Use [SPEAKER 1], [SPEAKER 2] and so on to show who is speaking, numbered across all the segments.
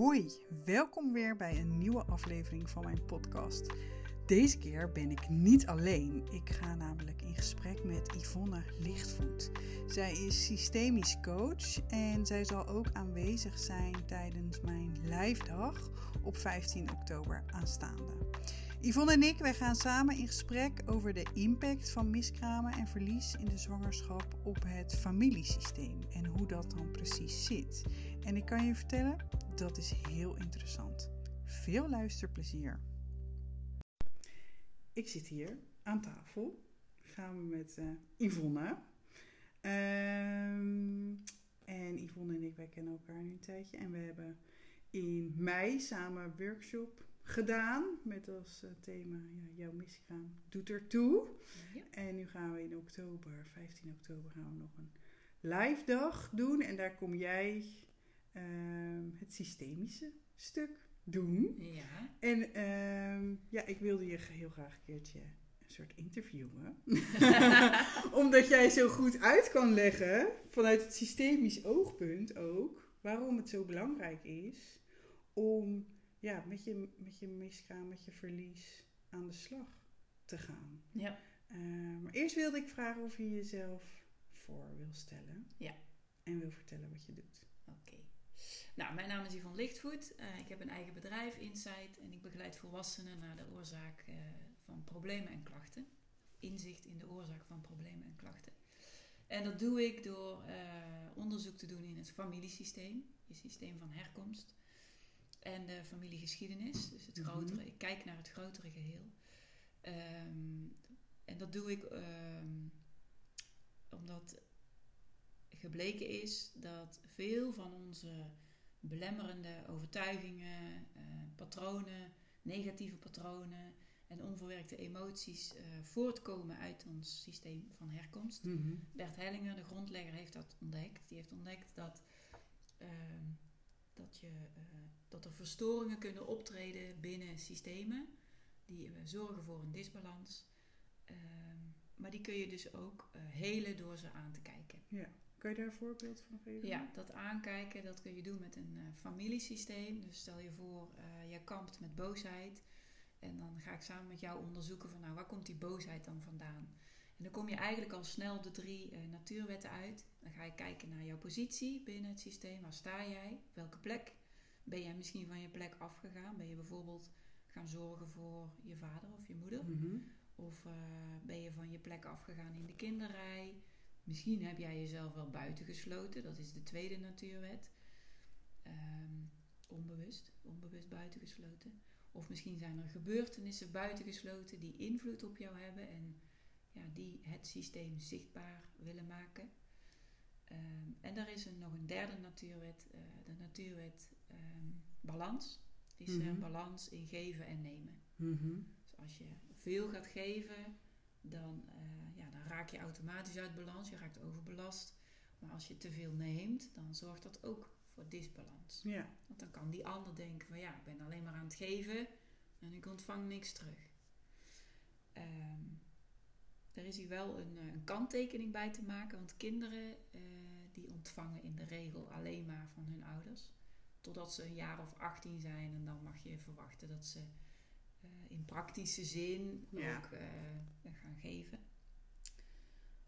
[SPEAKER 1] Hoi, welkom weer bij een nieuwe aflevering van mijn podcast. Deze keer ben ik niet alleen. Ik ga namelijk in gesprek met Yvonne Lichtvoet. Zij is systemisch coach en zij zal ook aanwezig zijn tijdens mijn live dag op 15 oktober aanstaande. Yvonne en ik wij gaan samen in gesprek over de impact van miskramen en verlies in de zwangerschap op het familiesysteem en hoe dat dan precies zit. En ik kan je vertellen, dat is heel interessant. Veel luisterplezier. Ik zit hier aan tafel samen met uh, Yvonne. Um, en Yvonne en ik, wij kennen elkaar nu een tijdje. En we hebben in mei samen workshop gedaan met als uh, thema ja, jouw miskraam doet ertoe. Ja. En nu gaan we in oktober, 15 oktober, gaan we nog een live dag doen. En daar kom jij uh, het systemische stuk doen.
[SPEAKER 2] Ja.
[SPEAKER 1] En uh, ja, ik wilde je heel graag een keertje een soort interviewen. Omdat jij zo goed uit kan leggen, vanuit het systemisch oogpunt ook, waarom het zo belangrijk is om ja, met, je, met je misgaan, met je verlies aan de slag te gaan.
[SPEAKER 2] Ja.
[SPEAKER 1] Uh, maar eerst wilde ik vragen of je jezelf voor wil stellen.
[SPEAKER 2] Ja.
[SPEAKER 1] En wil vertellen wat je doet.
[SPEAKER 2] Oké. Nou, mijn naam is Yvonne Lichtvoet. Uh, ik heb een eigen bedrijf, Insight, en ik begeleid volwassenen naar de oorzaak uh, van problemen en klachten. Inzicht in de oorzaak van problemen en klachten. En dat doe ik door onderzoek te doen in het familiesysteem, je systeem van herkomst. En de familiegeschiedenis, dus het grotere. Mm-hmm. Ik kijk naar het grotere geheel. Um, en dat doe ik um, omdat gebleken is dat veel van onze belemmerende overtuigingen, uh, patronen, negatieve patronen en onverwerkte emoties uh, voortkomen uit ons systeem van herkomst.
[SPEAKER 1] Mm-hmm.
[SPEAKER 2] Bert Hellinger, de grondlegger, heeft dat ontdekt. Die heeft ontdekt dat, uh, dat, je, uh, dat er verstoringen kunnen optreden binnen systemen die zorgen voor een disbalans. Ehm, maar die kun je dus ook helen door ze aan te kijken.
[SPEAKER 1] Ja. Kan je daar een voorbeeld van geven?
[SPEAKER 2] Ja, dat aankijken dat kun je doen met een uh, familiesysteem. Dus stel je voor, uh, je kampt met boosheid. En dan ga ik samen met jou onderzoeken van nou, waar komt die boosheid dan vandaan? En dan kom je eigenlijk al snel op de drie uh, natuurwetten uit. Dan ga je kijken naar jouw positie binnen het systeem. Waar sta jij? Op welke plek? Ben jij misschien van je plek afgegaan? Ben je bijvoorbeeld gaan zorgen voor je vader of je moeder?
[SPEAKER 1] Mm-hmm.
[SPEAKER 2] Of ben je van je plek afgegaan in de kinderrij? Misschien heb jij jezelf wel buitengesloten, dat is de tweede natuurwet. Um, onbewust, onbewust buitengesloten. Of misschien zijn er gebeurtenissen buitengesloten die invloed op jou hebben en ja, die het systeem zichtbaar willen maken. Um, en er is een, nog een derde natuurwet, uh, de natuurwet um, balans. Die is een balans in geven en nemen.
[SPEAKER 1] Mm-hmm.
[SPEAKER 2] Dus als je veel gaat geven, dan, uh, ja, dan raak je automatisch uit balans, je raakt overbelast. Maar als je te veel neemt, dan zorgt dat ook voor disbalans.
[SPEAKER 1] Ja.
[SPEAKER 2] Want dan kan die ander denken van ja, ik ben alleen maar aan het geven en ik ontvang niks terug. Um, er is hier wel een, een, kanttekening bij te maken, want kinderen uh, die ontvangen in de regel alleen maar van hun ouders. Totdat ze een jaar of 18 zijn en dan mag je verwachten dat ze uh, in praktische zin
[SPEAKER 1] ja.
[SPEAKER 2] ook uh, gaan geven.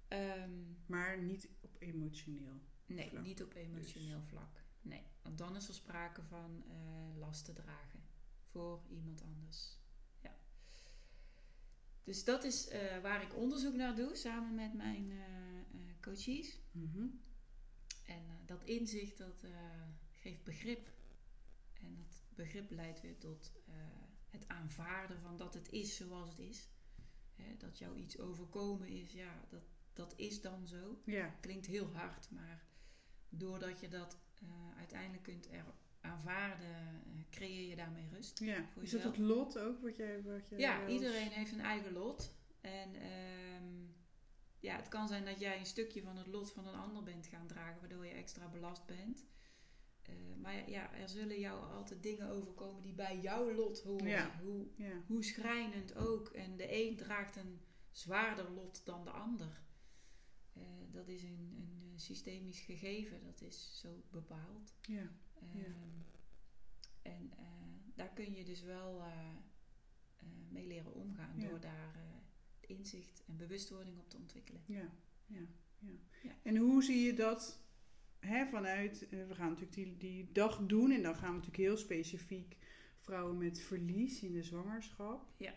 [SPEAKER 2] Um,
[SPEAKER 1] maar niet op emotioneel
[SPEAKER 2] nee,
[SPEAKER 1] vlak.
[SPEAKER 2] niet op emotioneel dus. vlak. Nee, want dan is er sprake van uh, lasten dragen voor iemand anders. Dus dat is waar ik onderzoek naar doe samen met mijn coaches.
[SPEAKER 1] Mm-hmm.
[SPEAKER 2] En dat inzicht dat geeft begrip. En dat begrip leidt weer tot het aanvaarden van dat het is zoals het is. Hè, dat jou iets overkomen is, ja, dat, dat is dan zo.
[SPEAKER 1] Ja.
[SPEAKER 2] Klinkt heel hard, maar doordat je dat uh, uiteindelijk kunt er aanvaarden, uh, creëer je daarmee rust.
[SPEAKER 1] Ja. Voor is dat het lot ook wat jij. Wat jij
[SPEAKER 2] ja, als... iedereen heeft een eigen lot. En um, ja, het kan zijn dat jij een stukje van het lot van een ander bent gaan dragen, waardoor je extra belast bent. Uh, maar ja, er zullen jou altijd dingen overkomen die bij jouw lot horen.
[SPEAKER 1] Ja.
[SPEAKER 2] Hoe,
[SPEAKER 1] ja.
[SPEAKER 2] hoe schrijnend ook. En de een draagt een zwaarder lot dan de ander. Uh, dat is een, een, systemisch gegeven, dat is zo bepaald.
[SPEAKER 1] Ja.
[SPEAKER 2] Um, En eh, daar kun je dus wel eh, eh, mee leren omgaan
[SPEAKER 1] Ja.
[SPEAKER 2] door daar inzicht en bewustwording op te ontwikkelen.
[SPEAKER 1] Ja, ja, ja.
[SPEAKER 2] Ja.
[SPEAKER 1] En hoe zie je dat hè, vanuit, we gaan natuurlijk die, die dag doen en dan gaan we natuurlijk heel specifiek vrouwen met verlies in de zwangerschap.
[SPEAKER 2] Ja.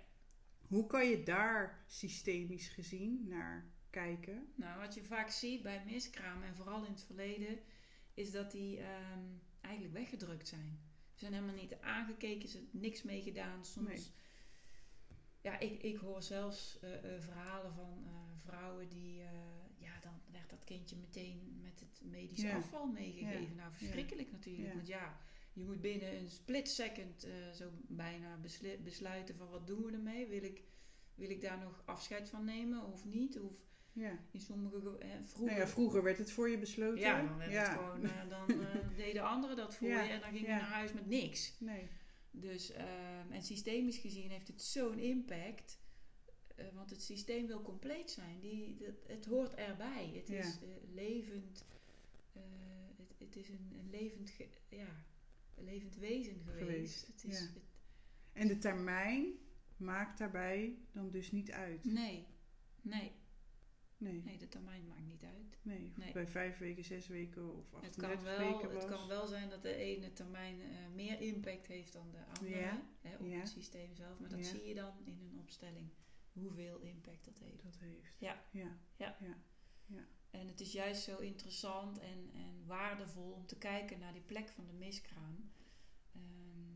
[SPEAKER 1] Hoe kan je daar systemisch gezien naar kijken?
[SPEAKER 2] Nou, wat je vaak ziet bij miskramen en vooral in het verleden, is dat die ehm, eigenlijk weggedrukt zijn. Ze zijn helemaal niet aangekeken, ze hebben niks mee gedaan. Soms,
[SPEAKER 1] Nee.
[SPEAKER 2] ja, ik, ik hoor zelfs eh, eh, verhalen van eh, vrouwen die, ja, dan werd dat kindje meteen met het medisch
[SPEAKER 1] Ja.
[SPEAKER 2] afval meegegeven.
[SPEAKER 1] Ja.
[SPEAKER 2] Nou, verschrikkelijk natuurlijk, want ja, je moet binnen een split second zo bijna besluiten van wat doen we ermee? Wil ik, wil ik daar nog afscheid van nemen of niet? Of
[SPEAKER 1] Ja.
[SPEAKER 2] in sommige ge- eh, vroeger.
[SPEAKER 1] Nou ja, vroeger werd het voor je besloten.
[SPEAKER 2] Ja, dan werd
[SPEAKER 1] Ja.
[SPEAKER 2] het gewoon, eh, dan eh, deden anderen dat voor
[SPEAKER 1] Ja,
[SPEAKER 2] je en dan ging je naar huis met niks.
[SPEAKER 1] Nee.
[SPEAKER 2] Dus, ehm, en systemisch gezien heeft het zo'n impact, eh, want het systeem wil compleet zijn. Die, dat, het hoort erbij. Het is levend, het, het is een, een levend, ge- ja, een levend wezen geweest.
[SPEAKER 1] Geweest,
[SPEAKER 2] Het is, het-
[SPEAKER 1] En de termijn maakt daarbij dan dus niet uit.
[SPEAKER 2] nee, nee,
[SPEAKER 1] Nee,
[SPEAKER 2] nee, de termijn maakt niet uit.
[SPEAKER 1] nee. Bij vijf weken, zes weken of
[SPEAKER 2] Het
[SPEAKER 1] 38
[SPEAKER 2] kan, wel,
[SPEAKER 1] weken was.
[SPEAKER 2] het kan wel zijn dat de ene termijn eh, meer impact heeft dan de andere
[SPEAKER 1] Ja,
[SPEAKER 2] hè, op
[SPEAKER 1] ja.
[SPEAKER 2] het systeem zelf. Maar dat
[SPEAKER 1] Ja.
[SPEAKER 2] zie je dan in een opstelling hoeveel impact dat heeft.
[SPEAKER 1] Dat heeft.
[SPEAKER 2] Ja.
[SPEAKER 1] Ja.
[SPEAKER 2] Ja.
[SPEAKER 1] ja.
[SPEAKER 2] En het is juist zo interessant en, en waardevol om te kijken naar die plek van de miskraam. Ehm,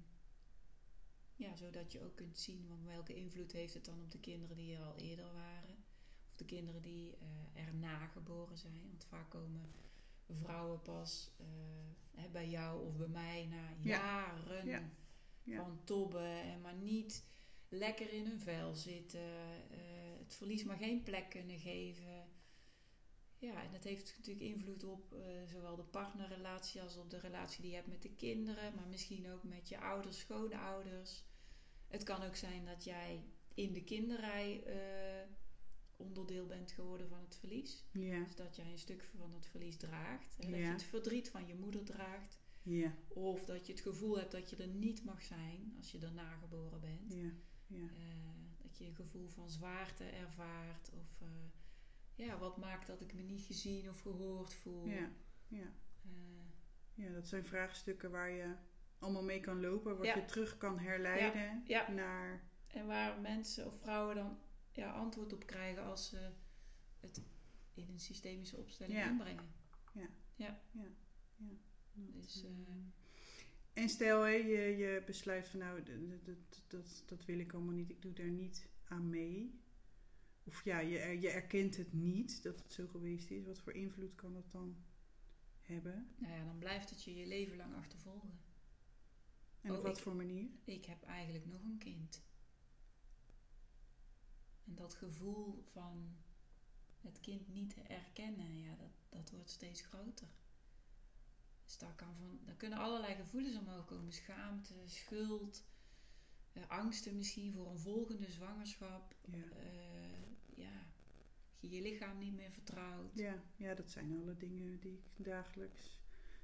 [SPEAKER 2] ja, zodat je ook kunt zien van welke invloed heeft het dan op de kinderen die er al eerder waren. De kinderen die eh erna geboren zijn. Want vaak komen vrouwen pas eh, bij jou of bij mij na
[SPEAKER 1] Ja.
[SPEAKER 2] jaren
[SPEAKER 1] Ja. Ja.
[SPEAKER 2] van tobben en maar niet lekker in hun vel zitten. eh, het verlies maar geen plek kunnen geven. Ja, en dat heeft natuurlijk invloed op zowel de partnerrelatie als op de relatie die je hebt met de kinderen, maar misschien ook met je ouders, schoonouders. Het kan ook zijn dat jij in de kinderrij onderdeel bent geworden van het verlies.
[SPEAKER 1] Ja.
[SPEAKER 2] Dus dat jij een stuk van het verlies draagt. En dat je het verdriet van je moeder draagt.
[SPEAKER 1] Ja.
[SPEAKER 2] Of dat je het gevoel hebt dat je er niet mag zijn als je daarna geboren bent.
[SPEAKER 1] Ja. Ja.
[SPEAKER 2] Eh, dat je een gevoel van zwaarte ervaart. Of eh, ja, wat maakt dat ik me niet gezien of gehoord voel.
[SPEAKER 1] Ja. Ja.
[SPEAKER 2] Eh,
[SPEAKER 1] Ja, dat zijn vraagstukken waar je allemaal mee kan lopen, wat je terug kan herleiden naar.
[SPEAKER 2] en waar mensen of vrouwen dan ja, antwoord op krijgen als ze het in een systemische opstelling
[SPEAKER 1] Ja.
[SPEAKER 2] inbrengen.
[SPEAKER 1] Dat,
[SPEAKER 2] Dus, eh,
[SPEAKER 1] En stel, hè, je, je besluit van nou, dat, dat, dat, dat wil ik allemaal niet, ik doe daar niet aan mee. Of ja, je, je erkent het niet dat het zo geweest is. Wat voor invloed kan dat dan hebben?
[SPEAKER 2] nou ja, dan blijft het je je leven lang achtervolgen.
[SPEAKER 1] En
[SPEAKER 2] Oh,
[SPEAKER 1] op wat
[SPEAKER 2] ik-
[SPEAKER 1] voor manier?
[SPEAKER 2] ik heb eigenlijk nog een kind. En dat gevoel van het kind niet erkennen, ja, dat, dat wordt steeds groter. Dus daar, kan van, daar kunnen allerlei gevoelens omhoog komen. Schaamte, schuld, eh, angsten misschien voor een volgende zwangerschap.
[SPEAKER 1] Ja.
[SPEAKER 2] Eh, ja, je je lichaam niet meer vertrouwt.
[SPEAKER 1] Ja, ja, dat zijn alle dingen die ik dagelijks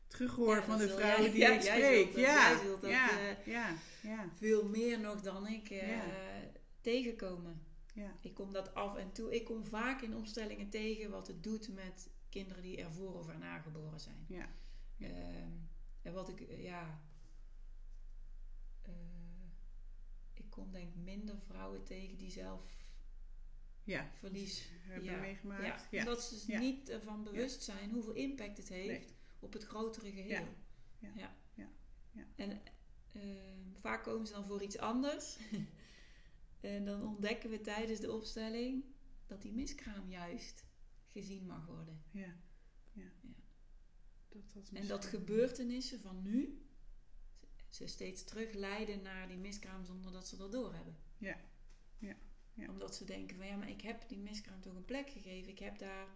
[SPEAKER 1] terughoor
[SPEAKER 2] Ja,
[SPEAKER 1] van de vrouwen die ik
[SPEAKER 2] jij
[SPEAKER 1] spreek.
[SPEAKER 2] dat-
[SPEAKER 1] ja,
[SPEAKER 2] dat,
[SPEAKER 1] ja, ja, ja,
[SPEAKER 2] Veel meer nog dan ik eh, tegenkomen.
[SPEAKER 1] Ja,
[SPEAKER 2] Ik kom dat af en toe. Ik kom vaak in opstellingen tegen wat het doet met kinderen die ervoor of erna geboren zijn.
[SPEAKER 1] ja, Ja.
[SPEAKER 2] Ehm, en wat ik, eh, ja. eh, ik kom denk ik minder vrouwen tegen die zelf
[SPEAKER 1] ja.
[SPEAKER 2] verlies
[SPEAKER 1] Hebben
[SPEAKER 2] ja,
[SPEAKER 1] meegemaakt.
[SPEAKER 2] Ja,
[SPEAKER 1] Ja.
[SPEAKER 2] omdat ze dus niet ervan bewust zijn hoeveel impact het heeft
[SPEAKER 1] Nee.
[SPEAKER 2] op het grotere geheel.
[SPEAKER 1] Ja. Ja.
[SPEAKER 2] Ja.
[SPEAKER 1] Ja. Ja.
[SPEAKER 2] En ehm, vaak komen ze dan voor iets anders. en dan ontdekken we tijdens de opstelling dat die miskraam juist gezien mag worden.
[SPEAKER 1] Ja, ja.
[SPEAKER 2] Ja.
[SPEAKER 1] Dat, dat
[SPEAKER 2] En dat gebeurtenissen van nu ze steeds terug leiden naar die miskraam zonder dat ze dat doorhebben.
[SPEAKER 1] Ja. Ja. Ja.
[SPEAKER 2] Omdat ze denken van ja, maar ik heb die miskraam toch een plek gegeven. Ik heb daar,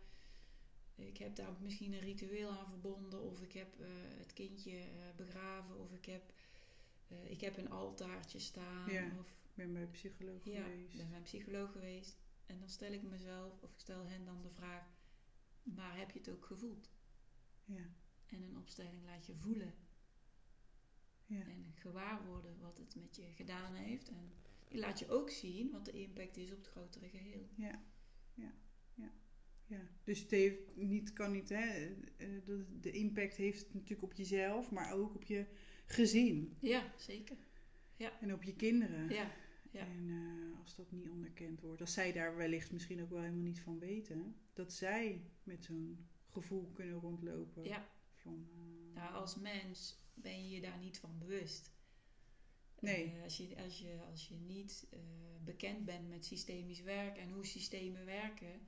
[SPEAKER 2] ik heb daar misschien een ritueel aan verbonden. Of ik heb eh, het kindje eh, begraven. Of ik heb, eh, ik heb een altaartje staan.
[SPEAKER 1] Ja.
[SPEAKER 2] Of
[SPEAKER 1] ben bij een psycholoog
[SPEAKER 2] ja, ik
[SPEAKER 1] geweest.
[SPEAKER 2] ben bij een psycholoog geweest. En dan stel ik mezelf, of ik stel hen dan de vraag, maar heb je het ook gevoeld?
[SPEAKER 1] Ja,
[SPEAKER 2] En een opstelling laat je voelen
[SPEAKER 1] Ja.
[SPEAKER 2] En gewaar worden wat het met je gedaan heeft. En die laat je ook zien wat de impact is op het grotere geheel.
[SPEAKER 1] Ja, ja, ja. ja. Dus het heeft niet, kan niet, hè, eh, eh, de, de impact heeft het natuurlijk op jezelf, maar ook op je gezin
[SPEAKER 2] Ja, zeker.
[SPEAKER 1] en op je kinderen.
[SPEAKER 2] Ja, ja.
[SPEAKER 1] En eh, als dat niet onderkend wordt, als zij daar wellicht misschien ook wel helemaal niet van weten, dat zij met zo'n gevoel kunnen rondlopen.
[SPEAKER 2] ja.
[SPEAKER 1] Van, eh,
[SPEAKER 2] Nou, als mens ben je je daar niet van bewust.
[SPEAKER 1] Nee.
[SPEAKER 2] Eh, als, je, als, je, als je niet bekend bent met systemisch werk en hoe systemen werken,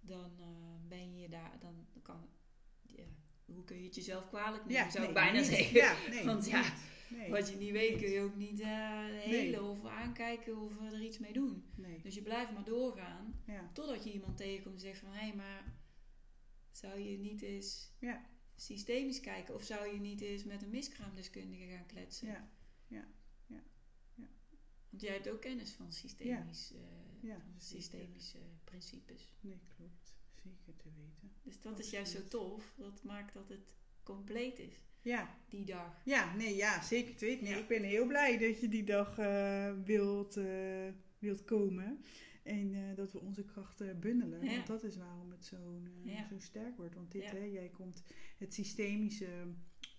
[SPEAKER 2] dan ben je daar, dan kan, ja, hoe kun je het jezelf kwalijk nemen,
[SPEAKER 1] ja,
[SPEAKER 2] zou ik bijna
[SPEAKER 1] niet.
[SPEAKER 2] zeggen.
[SPEAKER 1] Ja, nee,
[SPEAKER 2] Want ja,
[SPEAKER 1] niet. Nee,
[SPEAKER 2] Wat je niet weet kun je ook niet eh helen
[SPEAKER 1] Nee.
[SPEAKER 2] of aankijken of er iets mee doen.
[SPEAKER 1] nee.
[SPEAKER 2] Dus je blijft maar doorgaan
[SPEAKER 1] Ja,
[SPEAKER 2] totdat je iemand tegenkomt en zegt van hé, maar zou je niet eens
[SPEAKER 1] ja,
[SPEAKER 2] systemisch kijken of zou je niet eens met een miskraamdeskundige gaan kletsen?
[SPEAKER 1] ja, ja, ja, ja.
[SPEAKER 2] Want jij hebt ook kennis van systemisch, eh, van systemische principes.
[SPEAKER 1] Nee, klopt. Zeker te weten.
[SPEAKER 2] Dus dat is juist zo tof. Dat maakt dat het compleet is,
[SPEAKER 1] Ja,
[SPEAKER 2] die dag.
[SPEAKER 1] ja, nee, ja, zeker te weten. Nee,
[SPEAKER 2] Ja.
[SPEAKER 1] Ik ben heel blij dat je die dag eh, wilt, eh, wilt komen. En eh, dat we onze krachten bundelen.
[SPEAKER 2] Ja.
[SPEAKER 1] Want dat is waarom het zo,
[SPEAKER 2] Ja.
[SPEAKER 1] zo sterk wordt. Want dit, hè, jij komt het systemische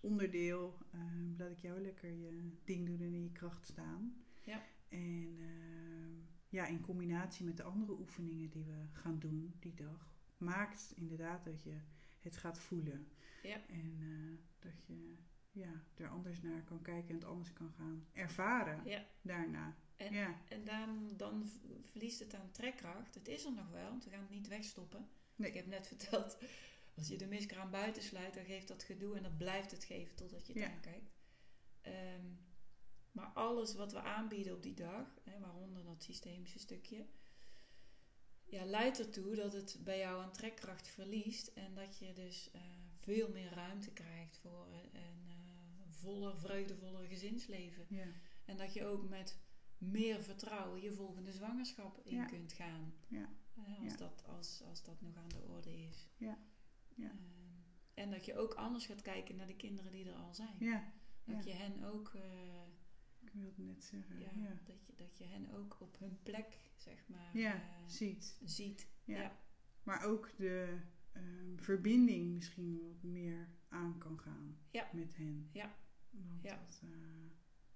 [SPEAKER 1] onderdeel. eh, laat ik jou lekker je ding doen en in je kracht staan.
[SPEAKER 2] Ja.
[SPEAKER 1] En eh, ja, in combinatie met de andere oefeningen die we gaan doen die dag, maakt inderdaad dat je het gaat voelen.
[SPEAKER 2] Ja.
[SPEAKER 1] En eh, dat je ja, er anders naar kan kijken en het anders kan gaan ervaren
[SPEAKER 2] Ja.
[SPEAKER 1] daarna.
[SPEAKER 2] En-
[SPEAKER 1] ja,
[SPEAKER 2] En dan, dan verliest het aan trekkracht. Het is er nog wel, want we gaan het niet wegstoppen.
[SPEAKER 1] Nee.
[SPEAKER 2] Ik heb net verteld, als je de miskraam buiten sluit, dan geeft dat gedoe en dat blijft het geven totdat je het
[SPEAKER 1] Ja.
[SPEAKER 2] aankijkt. Ehm, maar alles wat we aanbieden op die dag, hè, waaronder dat systemische stukje, ja, leidt ertoe dat het bij jou aan trekkracht verliest en dat je dus eh, veel meer ruimte krijgt voor een, een eh, voller, vreugdevoller gezinsleven.
[SPEAKER 1] ja,
[SPEAKER 2] En dat je ook met meer vertrouwen je volgende zwangerschap in
[SPEAKER 1] Ja.
[SPEAKER 2] kunt gaan.
[SPEAKER 1] Ja.
[SPEAKER 2] Eh, als, dat, als, als dat nog aan de orde is.
[SPEAKER 1] Ja. Ja.
[SPEAKER 2] Ehm, en dat je ook anders gaat kijken naar de kinderen die er al zijn.
[SPEAKER 1] ja.
[SPEAKER 2] Dat je hen ook,
[SPEAKER 1] wilde net zeggen.
[SPEAKER 2] ja. Dat, je, dat je hen ook op hun plek, zeg maar,
[SPEAKER 1] Ja,
[SPEAKER 2] eh,
[SPEAKER 1] ziet.
[SPEAKER 2] ziet.
[SPEAKER 1] Ja. Maar ook de ehm, verbinding misschien wat meer aan kan gaan
[SPEAKER 2] Ja.
[SPEAKER 1] met hen.
[SPEAKER 2] Ja.
[SPEAKER 1] Want
[SPEAKER 2] Ja.
[SPEAKER 1] dat, eh,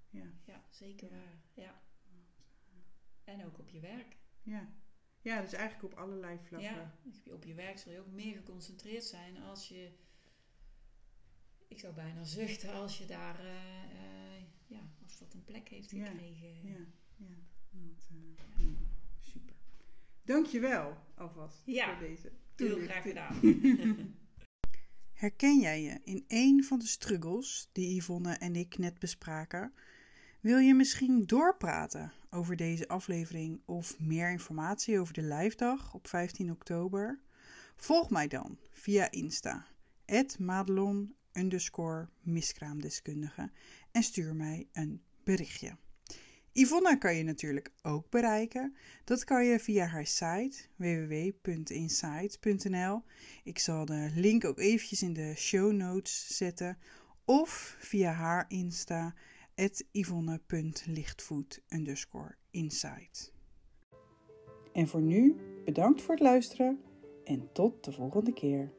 [SPEAKER 1] ja,
[SPEAKER 2] Ja, zeker
[SPEAKER 1] Ja.
[SPEAKER 2] waar. Ja. En ook op je werk.
[SPEAKER 1] ja. ja, dus eigenlijk op allerlei vlakken.
[SPEAKER 2] Ja, op je werk zul je ook meer geconcentreerd zijn als je, ik zou bijna zuchten als je daar, eh, eh, ja, als dat een plek heeft gekregen.
[SPEAKER 1] Ja, ja. Want, eh, ja, super. Dankjewel alvast
[SPEAKER 2] Ja,
[SPEAKER 1] voor deze
[SPEAKER 2] Heel graag gedaan.
[SPEAKER 1] Herken jij je in een van de struggles die Yvonne en ik net bespraken? Wil je misschien doorpraten over deze aflevering of meer informatie over de lijfdag op 15 oktober? Volg mij dan via Insta, madelon underscore miskraamdeskundige en stuur mij een berichtje. Yvonne kan je natuurlijk ook bereiken. Dat kan je via haar site www.insight.nl. Ik zal de link ook eventjes in de show notes zetten. Of via haar Insta, yvonne.lichtvoet insight. En voor nu, bedankt voor het luisteren en tot de volgende keer.